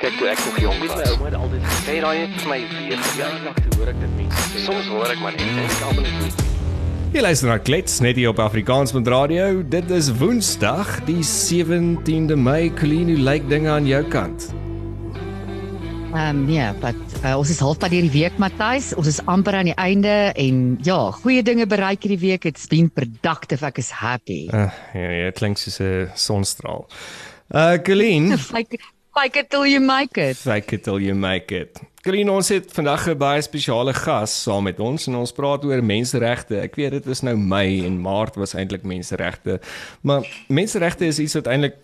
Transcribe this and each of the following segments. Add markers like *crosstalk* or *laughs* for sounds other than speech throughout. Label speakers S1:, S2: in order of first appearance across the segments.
S1: Kyk toe ek nog jonk was. My ouma het altyd gesê daai het vir my weer verjaardag toe hoor ek dit mense. Soms hoor ek maar net en ek almal net
S2: Jy luister na Klets net hier op Afrikaans met radio. Dit is Woensdag, die 17de Mei. Colleen, hoe lyk dinge aan jou kant?
S3: Ehm um, ja, wat uh, ons is halfpad deur die week, Matthys. Ons is amper aan die einde en ja, goeie dinge bereik hierdie week. It's been productive. Ek is happy.
S2: Uh, ja, ja, klink soos 'n sonstraal. Uh Colleen, *laughs*
S3: Fake it till you make it.
S2: fake it till you make it. Colleen, ons het vandag 'n baie spesiale gas saam met ons en ons praat oor menseregte. Ek weet dit is nou Mei en Maart was eintlik menseregte, maar menseregte is iets wat eintlik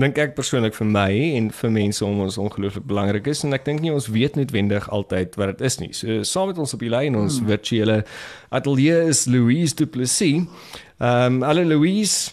S2: dink ek persoonlik vir my en vir mense om ons ongelooflik belangrik is en ek dink nie ons weet noodwendig altyd wat dit is nie. So saam met ons op die lyn ons hmm. virtuele ateljee is Louise Du Plessis. Ehm um, hallo Louise.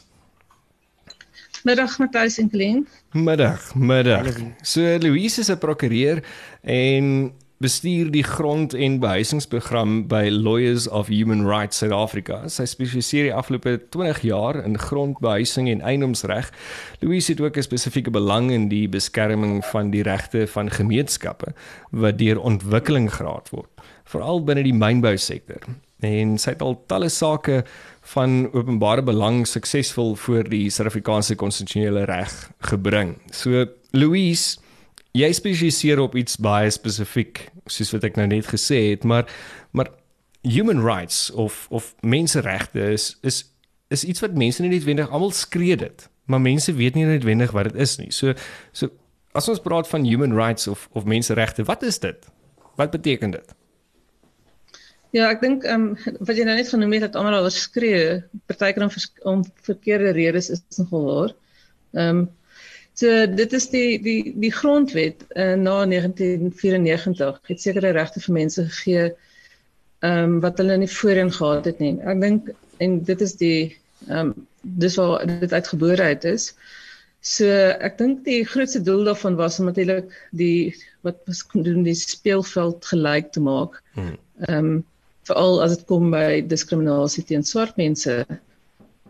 S4: Middag Matthys en Glen.
S2: Middag, middag. So Louise is 'n prokureur en bestuur die grond- en behuisingsprogram by Lawyers of Human Rights Suid-Afrika. Sy spesialiseer die afgelope 20 jaar in grondbehuising en eiendomsreg. Louise het ook 'n spesifieke belang in die beskerming van die regte van gemeenskappe wat deur ontwikkeling geraad word, veral binne die mynbousektor. En sy het al talle sake van openbare belang suksesvol voor die Suid-Afrikaanse konstitusionele reg gebring. So Louise jy spesialiseer op iets baie spesifiek soos wat ek nou net gesê het maar maar human rights of of menseregte is is is iets wat mense nie noodwendig almal skree dit maar mense weet nie noodwendig wat dit is nie. So so as ons praat van human rights of of menseregte wat is dit? Wat beteken dit
S4: Ja, ek dink ehm um, wat jy nou net genoem het dat almal al skree, partykeer om, vers- om verkeerde redes is nogal waar. Ehm um, so dit is die die die grondwet uh, na 1994 het sekere regte vir mense gegee ehm um, wat hulle nie voorheen gehad het nie. Ek dink en dit is die ehm um, dis waar dit uitgebore uit is. So ek dink die grootste doel daarvan was om natuurlik die wat was doen die speelveld gelyk te maak.
S2: Hmm.
S4: Ehm um, veral as dit kom by diskriminasie teen swart mense.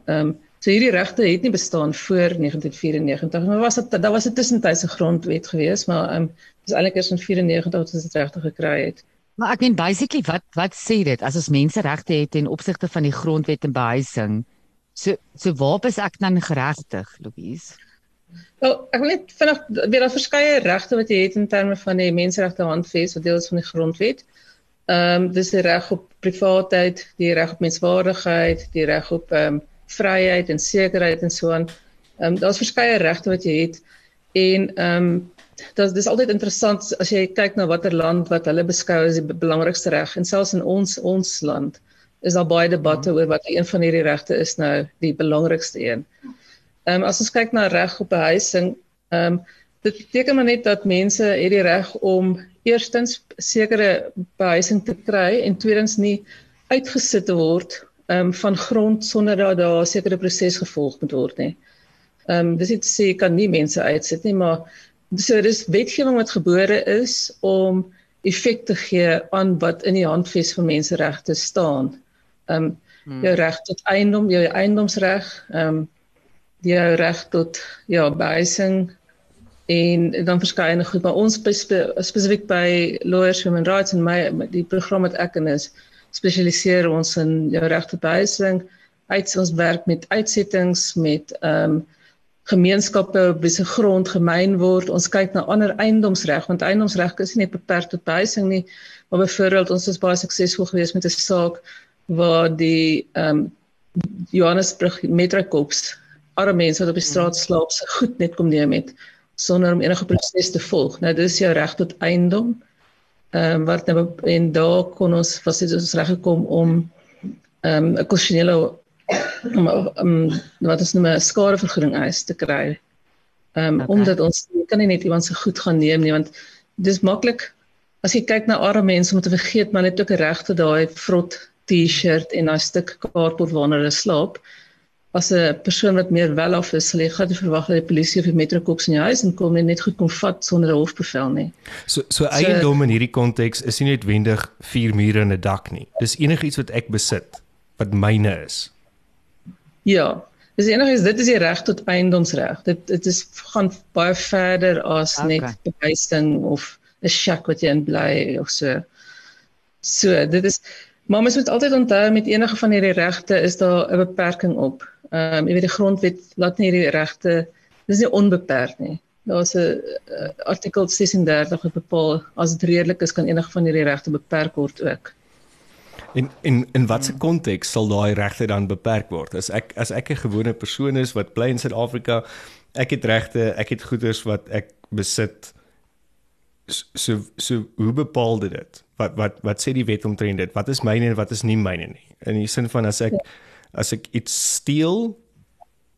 S4: Ehm um, so hierdie regte het nie bestaan voor 1994. Maar was dit daar was 'n tussentydse grondwet gewees, maar ehm um, dis eintlik eers in 94 dat ons dit regtig gekry het.
S3: Maar ek meen basically wat wat sê dit as ons menseregte het ten opsigte van die grondwet en behuising? So so waar is ek dan geregtig, Louise?
S4: Nou, ek wil net vinnig weer daar verskeie regte wat jy het in terme van die menseregte handves wat deel is van die grondwet. Ehm um, dis die reg op privaatheid, die reg op menswaardigheid, die reg op ehm um, vryheid en sekerheid en so aan. Ehm um, daar's verskeie regte wat jy het en ehm um, dit dis altyd interessant as jy kyk na watter land wat hulle beskou as die be- belangrikste reg en selfs in ons ons land is daar baie debatte oor wat een van hierdie regte is nou die belangrikste een. Ehm um, as ons kyk na reg op behuising, ehm um, dit beteken maar net dat mense het die reg om eerstens sekere behuising te kry en tweedens nie uitgesit te word um, van grond sonder dat daar 'n sekere proses gevolg moet word nie. Ehm um, dis nie te sê kan nie mense uitsit nie, maar so dis wetgewing wat gebore is om effek te gee aan wat in die handves van menseregte staan. Ehm um, hmm. jou reg tot eiendom, jou eiendomsreg, ehm um, jou reg tot ja, behuising en dan verskeie goed maar ons spe, spesifiek by Lawyers Human Rights en my die program wat ek in is spesialiseer ons in jou reg tot behuising uit ons werk met uitsettings met ehm um, gemeenskappe wie se grond gemeen word. Ons kyk na ander eiendomsreg want eiendomsreg is nie net beperk tot behuising nie maar byvoorbeeld ons is baie suksesvol geweest met 'n saak waar die ehm um, Johannesburg Metrokops arme mense wat op die straat slaap se goed net kom neem het sonder om enige proses te volg. Nou dis jou reg tot eiendom. Ehm um, wat nou en daar kon ons was dit ons reg gekom om ehm um, 'n konstitusionele om um, wat is nou 'n skadevergoeding eis te kry. Ehm um,
S3: Okay.
S4: omdat ons kan nie net iemand se goed gaan neem nie want dis maklik as jy kyk na arme mense om te vergeet maar net ook 'n reg tot daai vrot T-shirt en daai stuk kaartbord waarna hulle slaap. As 'n persoon wat meer welaf is, sal jy nie verwag dat die polisie of die metrokops in jou huis inkom en net goed kom vat sonder 'n hofbevel nie.
S2: So so eiendom in hierdie konteks is nie noodwendig vier mure en 'n dak nie. Dis enigiets wat ek besit wat myne is.
S4: Ja. Dis enigiets dit is die reg tot eiendomsreg. Dit dit is gaan baie verder as okay. net behuising of 'n shack wat jy in bly of so. So, dit is maar mens moet altyd onthou met enige van hierdie regte is daar 'n beperking op. Ehm um, jy weet die grondwet laat nie hierdie regte dis nie onbeperk nie. Daar's 'n uh, artikel 36 wat bepaal as dit redelik is kan enige van hierdie regte beperk word ook.
S2: In in in watter konteks sal daai regte dan beperk word? As ek as ek 'n gewone persoon is wat bly in Suid-Afrika, ek het regte, ek het goederes wat ek besit. So so hoe bepaal dit? Wat wat wat sê die wet omtrent dit? Wat is myne en wat is nie myne nie? In die sin van as ek as ek iets steel,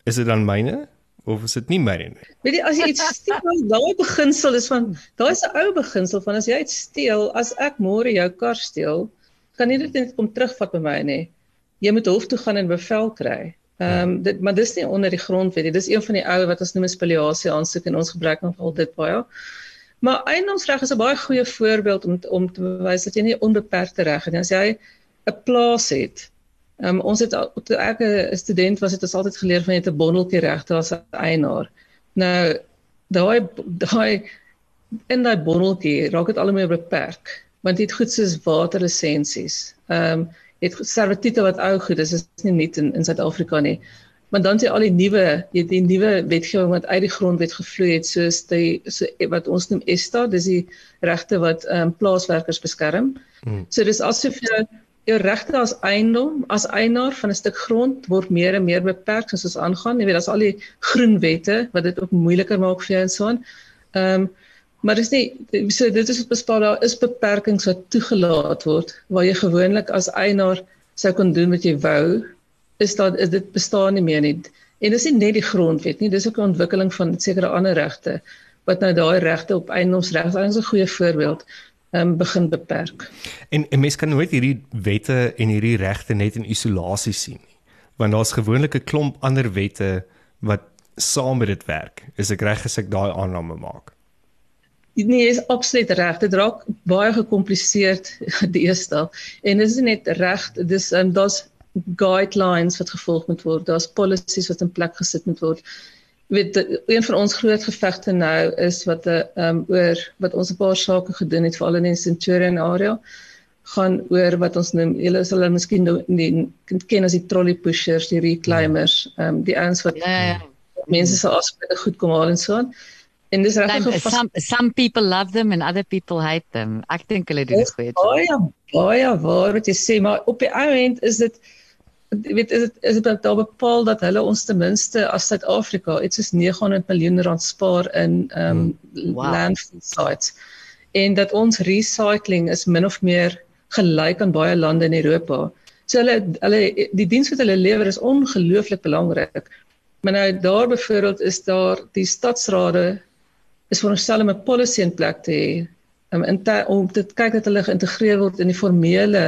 S2: is dit dan myne? of is dit nie myne nie?
S4: Weet jy as jy iets steel, *laughs* daai beginsel is van daai is 'n ou beginsel van as jy iets steel, as ek môre jou kar steel, kan nie dit net kom terugvat by my nie. Jy moet hof toe gaan en bevel kry. Ehm um, dit maar dis nie onder die grondwet nie. Dis een van die ou wat ons noem spoliasie aansoek en ons gebruik nog al dit baie. Maar eiendomsreg is 'n baie goeie voorbeeld om om te bewys dat jy nie onbeperkte reg het nie. As jy 'n plaas het, um, ons het toe ek 'n student was het ons altyd geleer van jy het 'n bondeltjie regte as 'n eienaar. Nou daai daai in daai bondeltjie raak dit al hoe meer beperk want dit goed soos waterlisensies. Ehm um, het servitute wat ou goed is, is nie net in in Suid-Afrika nie. Maar dan sien al die nuwe, jy die nuwe wetgewing wat uit die grondwet gevloei het soos die so wat ons noem ESTA, dis die regte wat ehm um, plaaswerkers beskerm. Hmm. So dis asof jy jou regte as eiendom, as eienaar van 'n stuk grond word meer en meer beperk soos ons aangaan. Jy weet, daar's al die groen wette wat dit ook moeiliker maak vir jou en so aan. Ehm um, Maar dis nie so dit is bespaar daar is beperkings wat toegelaat word waar jy gewoonlik as eienaar sou kon doen wat jy wou is daar is dit bestaan nie meer nie. En dis nie net die grondwet nie, dis ook 'n ontwikkeling van sekere ander regte wat nou daai regte op eiendomsreg is 'n goeie voorbeeld um, begin beperk.
S2: En 'n mens kan nooit hierdie wette en hierdie regte net in isolasie sien nie. Want daar's gewoonlik 'n klomp ander wette wat saam met dit werk. Is ek reg as ek daai aanname maak?
S4: Nee, is absoluut reg. Dit raak baie gekompliseerd *laughs* die eerste. En dit is net reg, dis um, daar's guidelines wat gevolg moet word. Daar's policies wat in plek gesit moet word. Weet een van ons groot gevegte nou is wat 'n um, ehm, oor wat ons 'n paar sake gedoen het veral in die Centurion area gaan oor wat ons noem julle sal hulle miskien nie ken as die trolley pushers, die reclaimers, ehm um, die ouens wat ja, ja. ja. mense se afspraake goed kom haal en so aan. En dis regtig
S3: some some people love them and other people hate them. Ek dink hulle doen dit goed.
S4: Baie baie waar wat jy sê, maar op die ou end is dit weet is dit is dit daar bepaal dat hulle ons ten minste as Suid-Afrika iets soos 900 miljoen rand spaar in um hmm. wow. landfill sites. En dat ons recycling is min of meer gelyk aan baie lande in Europa. So hulle hulle die diens wat hulle lewer is ongelooflik belangrik. Maar nou daar byvoorbeeld is daar die stadsrade is veronderstel om 'n policy in plek te hê um, in te, om te kyk dat hulle geïntegreer word in die formele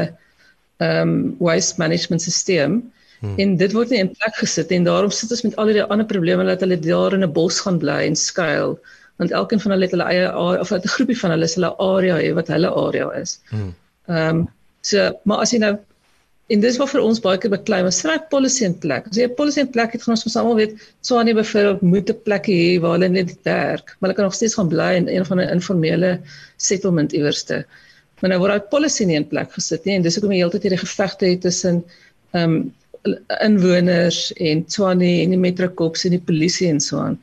S4: ehm um, waste management stelsel. Hmm. En dit word nie in plek gesit en daarom sit ons met al die ander probleme dat hulle daar in 'n bos gaan bly en skuil want elkeen van hulle het hulle eie of 'n groepie van hulle is hulle area hê wat hulle area is. Hmm. Ehm um, so maar as jy nou En dis wat vir ons baie keer beklei, maar skryf policy in plek. As jy 'n policy in plek het, gaan ons almal weet, Swanie byvoorbeeld moet 'n plek hê waar hulle net werk, maar hulle kan nog steeds gaan bly in een van 'n informele settlement iewerste. Maar nou word daai policy nie in plek gesit nie en dis hoekom jy heeltyd hierdie gevegte het tussen ehm um, inwoners en Swanie en die Metrokops en die polisie en so aan.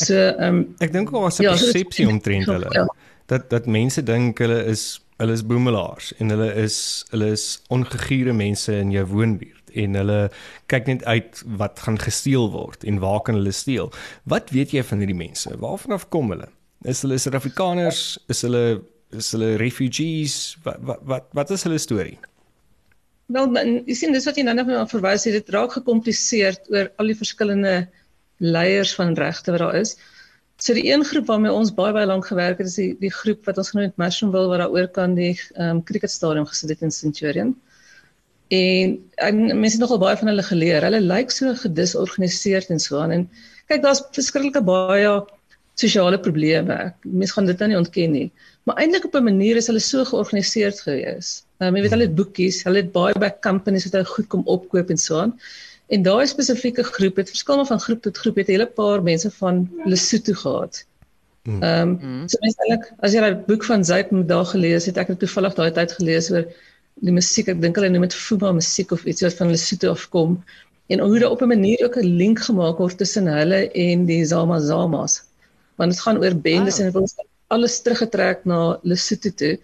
S4: So ehm um,
S2: ek dink daar was 'n ja, persepsie so omtrent hulle. Ja. Dat dat mense dink hulle is hulle is boemelaars en hulle is hulle is ongegiere mense in jou woonbuurt en hulle kyk net uit wat gaan gesteel word en waar kan hulle steel. Wat weet jy van hierdie mense? Waarvan af kom hulle? Is hulle Suid-Afrikaners? Is hulle is hulle refugees? Wat wat wat, wat is hulle storie?
S4: Wel, jy sien dis wat jy nou net verwys het, dit raak gekompliseerd oor al die verskillende leiers van regte wat daar is. So die een groep waarmee ons baie baie lank gewerk het is die die groep wat ons genoem het Mushroomville wat daar oor kan die ehm um, cricketstadion gesit het in Centurion. En ek mense het nogal baie van hulle geleer. Hulle lyk so gedisorganiseerd en so aan en kyk daar's verskriklike baie sosiale probleme. Mense gaan dit nou nie ontken nie. Maar eintlik op 'n manier is hulle so georganiseerd gewees. Ehm um, jy weet hulle het boekies, hulle het baie back companies wat hulle goed kom opkoop en so aan. En daai spesifieke groep het verskil van groep tot groep het 'n hele paar mense van Lesotho gehad. Hmm. Ehm um, so mens eintlik as jy daai boek van Zaid moet daar gelees het, ek het toevallig daai tyd gelees oor die musiek, ek dink hulle noem dit Fuma musiek of iets wat van Lesotho afkom en hoe daar op 'n manier ook 'n link gemaak word tussen hulle en die Zama Zamas. Want dit gaan oor bendes wow. en ons alles teruggetrek na Lesotho toe.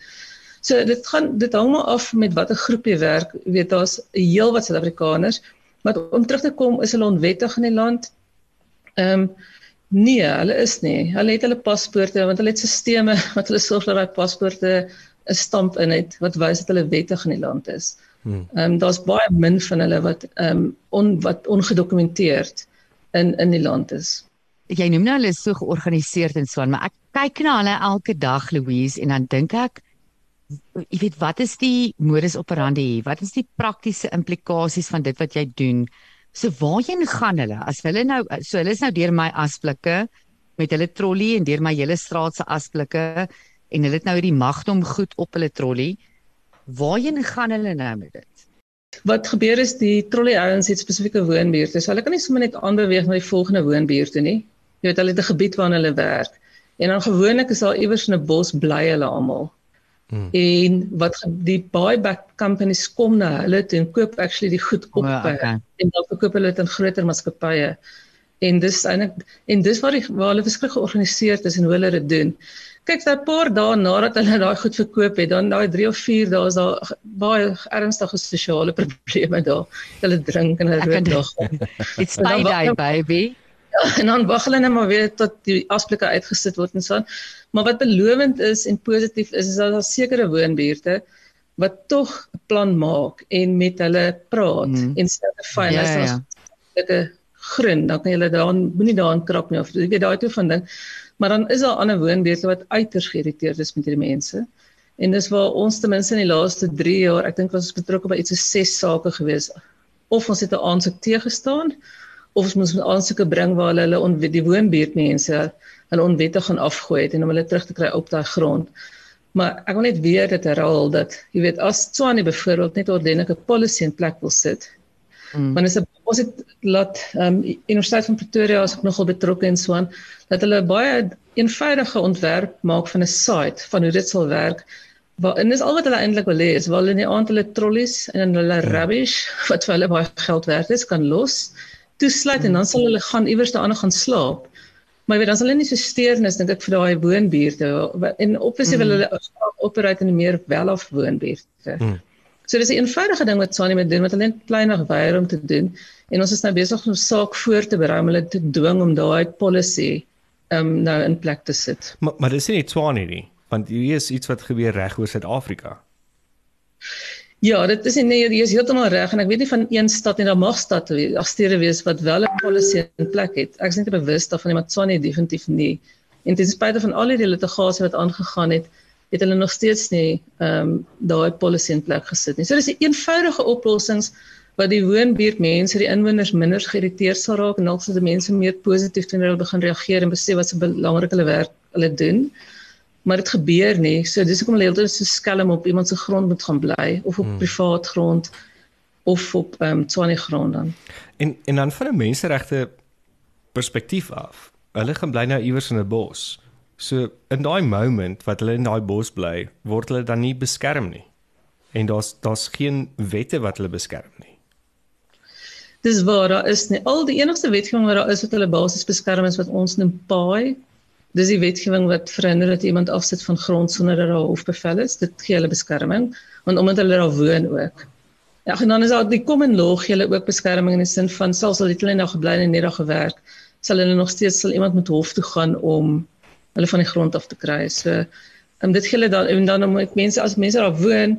S4: So dit gaan dit hang maar af met watter groep jy werk. Jy weet daar's heelwat Suid-Afrikaners Maar om terug te kom, is hulle onwettig in die land? Ehm um, nee, hulle is nie. Hulle het hulle paspoorte want hulle het stelsels *laughs* wat hulle sorg dat daai paspoorte 'n stamp in het wat wys dat hulle wettig in die land is. Hmm. Ehm um, daar's baie min van hulle wat ehm um, on wat ongedokumenteerd in in die land is.
S3: Jy noem nou hulle so georganiseerd en so aan, maar ek kyk na hulle elke dag Louise en dan dink ek jy weet wat is die modus operandi hier? Wat is die praktiese implikasies van dit wat jy doen? So waarheen gaan hulle? As hulle nou so hulle is nou deur my asblikke met hulle trolly en deur my hele straat se asblikke en hulle het nou hierdie magdom goed op hulle trolly. Waarheen gaan hulle nou met dit?
S4: Wat gebeur is die trolly ouens het spesifieke woonbuurte. So hulle kan nie sommer net aanbeweeg na die volgende woonbuurte nie. Jy weet hulle het 'n gebied waar hulle werk. En dan gewoonlik is daar iewers in 'n bos bly hulle almal. Hmm. En wat die buyback companies kom na hulle toe en koop actually die goed op oh, okay. en dan verkoop hulle dit aan groter maatskappye. En dis eintlik en dis waar die waar hulle verskrik georganiseer is en hoe hulle dit doen. Kyk, daai paar dae nadat hulle daai goed verkoop het, dan daai 3 of 4 dae is daar baie ernstige sosiale *laughs* probleme daar. Hulle drink en hulle rook nog. *laughs*
S3: It's my day baby.
S4: Ja, *laughs* en dan wag hulle net maar weer tot die afsplikke uitgesit word en so aan. Maar wat belovend is en positief is is dat daar sekere woonbuurte wat tog 'n plan maak en met hulle praat mm. en is ja, as ja. 'n grond dan kan jy daar moenie daarin krap nie of jy weet daai toe van ding. Maar dan is daar ander woonbuurte wat uiters geïrriteerd is met hierdie mense. En dis waar ons ten minste in die laaste 3 jaar, ek dink ons is betrokke by iets so ses sake gewees. Of ons het 'n aansoek teëgestaan of ons moet aansoeke bring waar hulle hulle die woonbuurtmense hulle onwettig gaan afgooi het en om hulle terug te kry op daai grond. Maar ek wil net weer dit herhaal dat jy weet as Tswane byvoorbeeld net 'n ordentlike policy in plek wil sit. Mm. Want as ons het laat ehm um, Universiteit van Pretoria as ek nogal betrokke in Swan dat hulle baie eenvoudige ontwerp maak van 'n site van hoe dit sal werk. Waar en dis al wat hulle eintlik wil hê is waar hulle nie aan hulle trollies en hulle mm. rubbish wat vir hulle baie geld werd is kan los toesluit en dan sal hulle gaan iewers daarna gaan slaap. Maar jy weet, dan sal hulle nie so steurnis dink ek vir daai woonbuurte en opsie mm. wil hulle operate in 'n meer welaf woonbuurte. Mm. So dis 'n eenvoudige ding wat Sani moet doen wat hulle net kleinig weier om te doen en ons is nou besig om saak voor te berei om hulle te dwing om daai policy um nou in plek te sit.
S2: Maar maar dis nie Sani nie, want hier is iets wat gebeur reg oor Suid-Afrika.
S4: Ja, dit is nee, jy is heeltemal reg en ek weet nie van een stad en daar mag stad ag stede wees wat wel 'n polisie in plek het. Ek is nie bewus daarvan nie, maar Tswane definitief nie. En ten spyte van al die litigasie wat aangegaan het, het hulle nog steeds nie ehm um, daai polisie in plek gesit nie. So dis 'n eenvoudige oplossings wat die woonbuurt mense, die inwoners minder geïrriteerd sal raak en dalk sal die mense meer positief teenoor hulle begin reageer en besef wat se belangrik hulle werk hulle doen maar dit gebeur nie. So dis hoekom hulle heeltyd so skelm op iemand se grond moet gaan bly of op hmm. privaat grond of op ehm um, Tswane grond dan.
S2: En en dan van 'n menseregte perspektief af. Hulle gaan bly nou iewers in 'n bos. So in daai moment wat hulle in daai bos bly, word hulle dan nie beskerm nie. En daar's daar's geen wette wat hulle beskerm nie.
S4: Dis waar daar is nie. Al die enigste wetgewing wat daar is wat hulle basies beskerm is wat ons noem paai Dis die wetgewing wat verhinder dat iemand afsit van grond sonder dat daar hofbevel is. Dit gee hulle beskerming want omdat hulle daar woon ook. Ja, en dan is daar die common law gee hulle ook beskerming in die sin van selfs al het hulle nou gebly en nie daar gewerk, sal hulle nog steeds sal iemand met hof toe gaan om hulle van die grond af te kry. So, en dit gee hulle dan en dan om mense as mense daar woon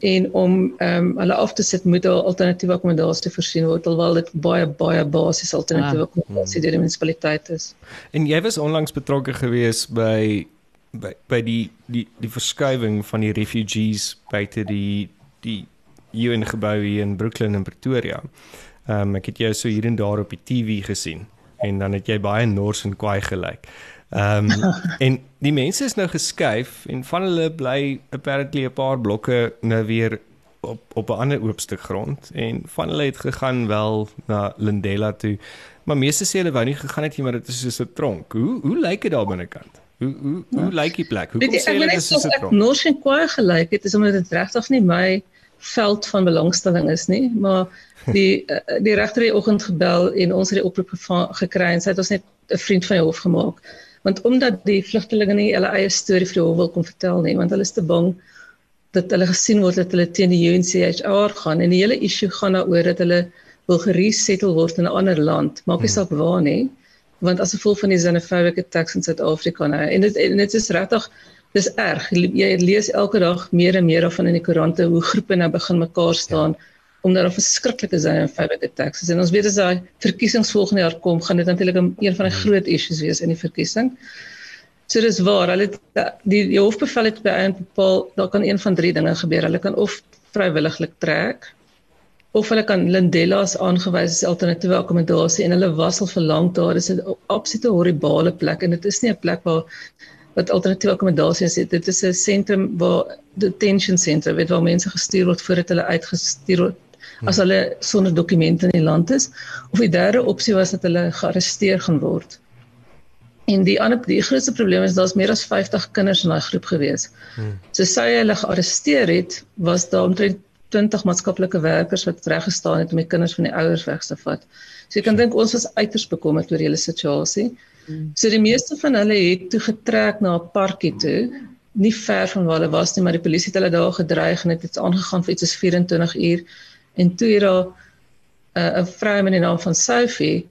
S4: en om ehm um, hulle af te sit moet 'n alternatiewe akkommodasie voorsien word alhoewel dit baie baie basiese alternatiewe ah. akkommodasie deur die munisipaliteit is.
S2: En jy was onlangs betrokke gewees by by by die die die verskuiwing van die refugees buite die die UN gebou hier in Brooklyn en Pretoria. Ehm um, ek het jou so hier en daar op die TV gesien en dan het jy baie nors en kwaai gelyk. Ehm um, *laughs* en die mense is nou geskuif en van hulle bly apparently 'n paar blokke nou weer op op 'n ander oop stuk grond en van hulle het gegaan wel na Lindela toe. Maar meeste sê hulle wou nie gegaan het nie, maar dit is soos 'n tronk. Hoe hoe lyk dit daar binnekant? Hoe hoe hoe ja. lyk die plek? Hoe kom sê hulle dit is soos 'n tronk?
S4: Nog geen kwaai gelyk het is omdat dit regtig nie my veld van belangstelling is nie, maar die *laughs* eh, die regter het oggend gebel en ons het die oproep gekry en sy het ons net 'n vriend van die hof gemaak. Want omdat die vlugtelinge nie hulle eie storie vir die hof wil kom vertel nie, want hulle is te bang dat hulle gesien word dat hulle teen die UNHCR gaan en die hele issue gaan daaroor dat hulle wil geresettle word in 'n ander land. Maak nie hmm. saak waar nie, want as gevolg van die xenophobic attacks in Suid-Afrika nou en dit en dit is regtig dis erg. Jy lees elke dag meer en meer van in die koerante hoe groepe nou begin mekaar staan ja. Omdat daar verskriklike xenophobic attacks is. En ons weet as daai verkiesings volgende jaar kom, gaan dit natuurlik een van die hmm. groot issues wees in die verkiesing. So dis waar, hulle die die hofbevel het by een bepaal daar kan een van drie dinge gebeur. Hulle kan of vrywilliglik trek of hulle kan Lindella's aangewys as alternatiewe akkommodasie en hulle was al vir lank daar. Dis 'n absolute horribale plek en dit is nie 'n plek waar wat alternatiewe akkommodasie is. Dit is 'n sentrum waar detention center weet waar mense gestuur word voordat hulle uitgestuur word as hulle sonder dokumente in die land is. Of die derde opsie was dat hulle gearresteer gaan word. En die ander die grootste probleem is daar's meer as 50 kinders in daai groep gewees. Hmm. So sy hulle gearresteer het, was daar omtrent 20 maatskaplike werkers wat reg gestaan het om die kinders van die ouers weg te vat. So jy kan dink ons was uiters bekommerd oor die hele situasie. Hmm. So die meeste van hulle het toe getrek na 'n parkie toe, nie ver van waar hulle was nie, maar die polisie het hulle daar gedreig en dit het aangegaan vir iets soos 24 uur. En toe het daar uh, 'n vrou met die naam van Sophie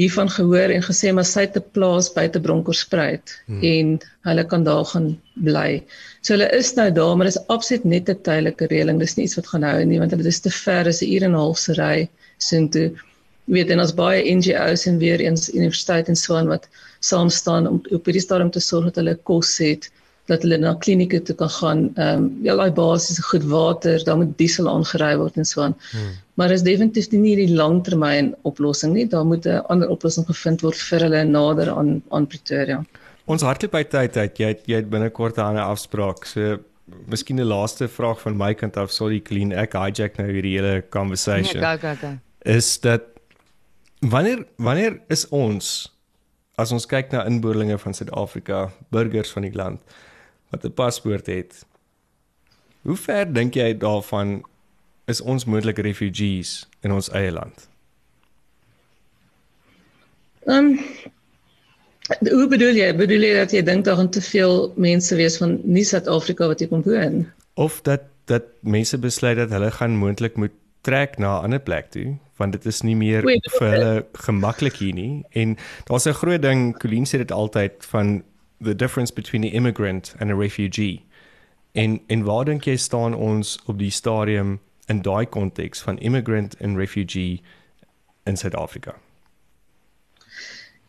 S4: hiervan gehoor en gesê maar sy het 'n plaas buite Bronkhorstspruit hmm. en hulle kan daar gaan bly. So hulle is nou daar, maar dit is absoluut net 'n tydelike reëling. Dis nie iets wat gaan hou nie want dit is te ver, is 'n uur en 'n half se ry soontoe. Jy weet en ons baie NGOs en weer eens universiteit en so aan wat saam staan om op hierdie stadium te sorg dat hulle kos het dat hulle na klinieke toe kan gaan. Ehm um, ja, daai basiese goed water, dan moet diesel aangery word en so aan. Hmm. Maar is definitief nie die langtermyn oplossing nie. Daar moet 'n ander oplossing gevind word vir hulle nader aan aan Pretoria.
S2: Ons hardloop by tyd uit. Jy het, jy het binnekort 'n ander afspraak. So miskien 'n laaste vraag van my kant af. Sorry Clean, ek hijack nou hierdie hele conversation.
S3: Ja, ga ga ga.
S2: Is dat wanneer wanneer is ons as ons kyk na inboorlinge van Suid-Afrika, burgers van die land wat 'n paspoort het. Hoe ver dink jy daarvan is ons moontlik refugees in ons eie land?
S4: Ehm um, Hoe bedoel jy? Bedoel jy dat jy dink daar gaan te veel mense wees van nie Suid-Afrika wat hier kom woon?
S2: Of dat dat mense besluit dat hulle gaan moontlik moet trek na 'n ander plek toe want dit is nie meer Wait, vir hulle gemaklik hier nie en daar's 'n groot ding Colleen sê dit altyd van the difference between the immigrant and a refugee. En en waar dink jy staan ons op die stadium in daai konteks van immigrant en refugee in Suid-Afrika?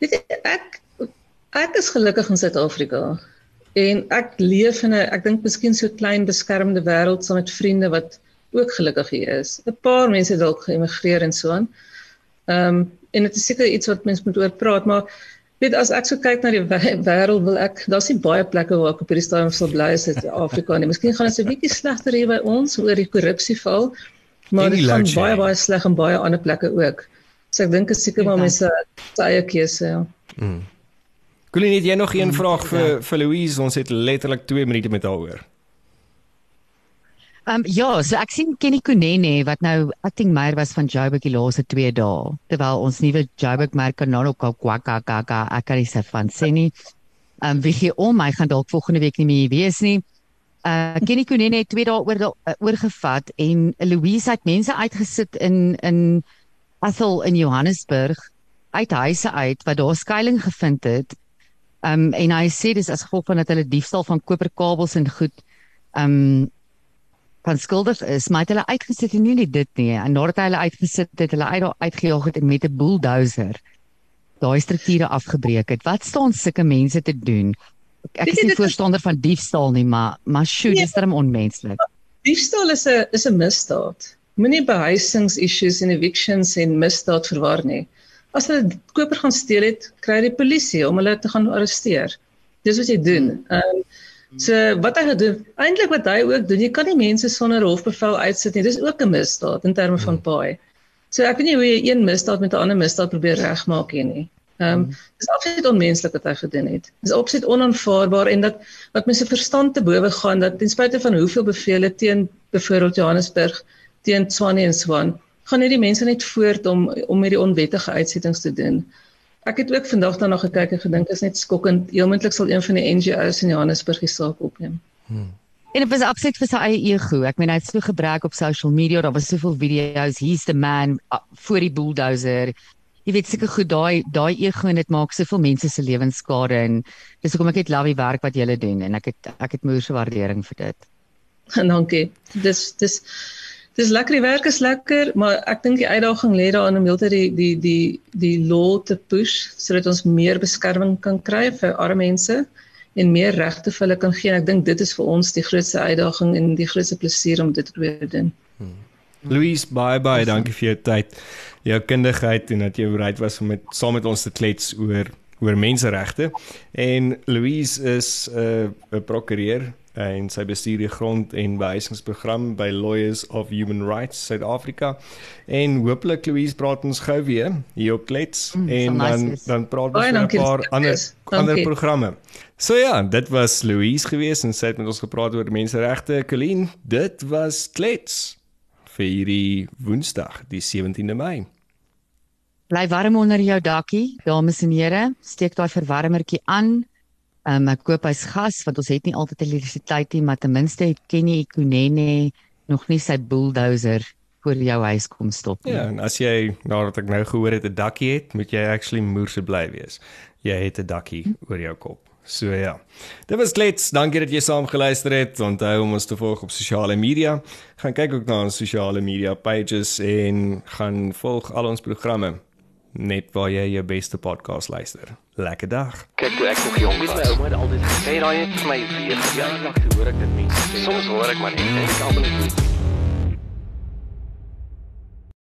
S4: Ek ek is gelukkig in Suid-Afrika en ek leef in 'n ek dink miskien so klein beskermde wêreld saam met vriende wat ook gelukkig hier is. 'n Paar mense dalk geëmigreer en so aan. Ehm um, en dit is seker iets wat mense moet oor praat, maar weet as ek so kyk na die wêreld wil ek daar's nie baie plekke waar ek op hierdie stadium sal bly as dit Afrika nie. Miskien gaan dit 'n bietjie slegter hier by ons oor die korrupsie val. Maar dit gaan baie baie sleg in baie ander plekke ook. So ek dink is seker maar mense se eie keuse. Ja. Mm.
S2: Colleen, het jy nog 'n mm, vraag vir ja. vir Louise? Ons het letterlik 2 minute met haar oor.
S3: Ehm um, ja, so ek sien Kenny Kunene wat nou acting meier was van Joburg die laaste 2 dae. Terwyl ons nuwe Joburg merk kan nou ook kwaka kaka ek kan nie sê van sê nie. Ehm um, wie gee om, hy gaan dalk volgende week nie meer wees nie. Uh Kenny Kunene het 2 dae oor uh, oorgevat en Louise het mense uitgesit in in Athol in Johannesburg uit huise uit wat daar skuilings gevind het. Um, en hy sê dis as gevolg van dat hulle diefstal van koperkabels en goed um, van skuldig is, maar het hulle uitgesit en nie net dit nie. En nadat hulle uitgesit het, hulle uit uitgejaag het met 'n bulldozer daai strukture afgebreek het. Wat staan sulke mense te doen? Ek is nie voorstander van diefstal nie, maar maar sjoe, dis darem onmenslik.
S4: Diefstal is 'n is 'n misdaad. Moenie behuisings issues en evictions en misdaad verwar nie. As hulle koper gaan steel het, kry die polisie om hulle te gaan arresteer. Dis wat jy doen. Ehm um, So wat hy gedoen, eintlik wat hy ook doen, jy kan nie mense sonder hofbevel uitsit nie. Dis ook 'n misdaad in terme van paai. So ek weet nie hoe jy een misdaad met 'n ander misdaad probeer regmaak nie. Ehm um, dis absoluut onmenslik wat hy gedoen het. Dis absoluut onaanvaarbaar en dat wat mense verstand te bowe gaan dat ten spyte van hoeveel bevele teen byvoorbeeld Johannesburg teen Swanie en Swan, gaan net die mense net voort om om hierdie onwettige uitsettings te doen. Ek het ook vandag daarna gekyk en gedink is net skokkend. Heelmoontlik sal een van die NGO's in Johannesburg die saak opneem. Hmm.
S3: En dit was absoluut vir sy eie ego. Ek meen hy het so gebruik op social media. Daar was soveel video's. He's the man uh, voor die bulldozer. Jy weet seker goed daai daai ego en dit maak soveel mense se lewens skade en dis hoekom ek het love die werk wat julle doen en ek het ek het moeë se waardering vir dit. *laughs*
S4: Dankie. Dis dis Dis lekker, die werk is lekker, maar ek dink die uitdaging lê daarin om heeltyd die die die die law te push sodat ons meer beskerming kan kry vir arme mense en meer regte vir hulle kan gee. Ek dink dit is vir ons die grootste uitdaging en die grootste plesier om dit te probeer doen. Hmm.
S2: Louise, bye bye, dankie vir jou tyd, jou kundigheid en dat jy bereid was om met saam met ons te klets oor oor menseregte. En Louise is 'n uh, prokureur en sy bestuur die grond- en behuisingsprogram by Lawyers of Human Rights Suid-Afrika. En hooplik Louise praat ons gou weer hier op Klets mm, en dan nice dan praat ons oor 'n paar ander ander programme. So ja, dit was Louise gewees en sy het met ons gepraat oor menseregte. Colleen, dit was Klets vir hierdie Woensdag, die 17de Mei.
S3: Bly warm onder jou dakkie, dames en here. Steek daai verwarmertjie aan. Um, ek koop hy's gas want ons het nie altyd elektrisiteit nie, maar ten minste het Kenny Ikunene nog nie sy bulldozer voor jou huis kom stop
S2: nie. Ja, en as jy nadat ek nou gehoor het 'n dakkie het, moet jy actually moerse bly wees. Jy het 'n dakkie oor jou kop. So ja. Dit was klets. Dankie dat jy saam geluister het. Onthou om ons te volg op sosiale media. Gaan kyk ook na ons sosiale media pages en gaan volg al ons programme net waar jy jou beste podcast luister. Lekker dag.
S1: Kyk toe ek nog jong was, my ouma het altyd gesê daai het vir my weer jaar lank hoor ek dit mense. Soms hoor ek maar net en ek almal net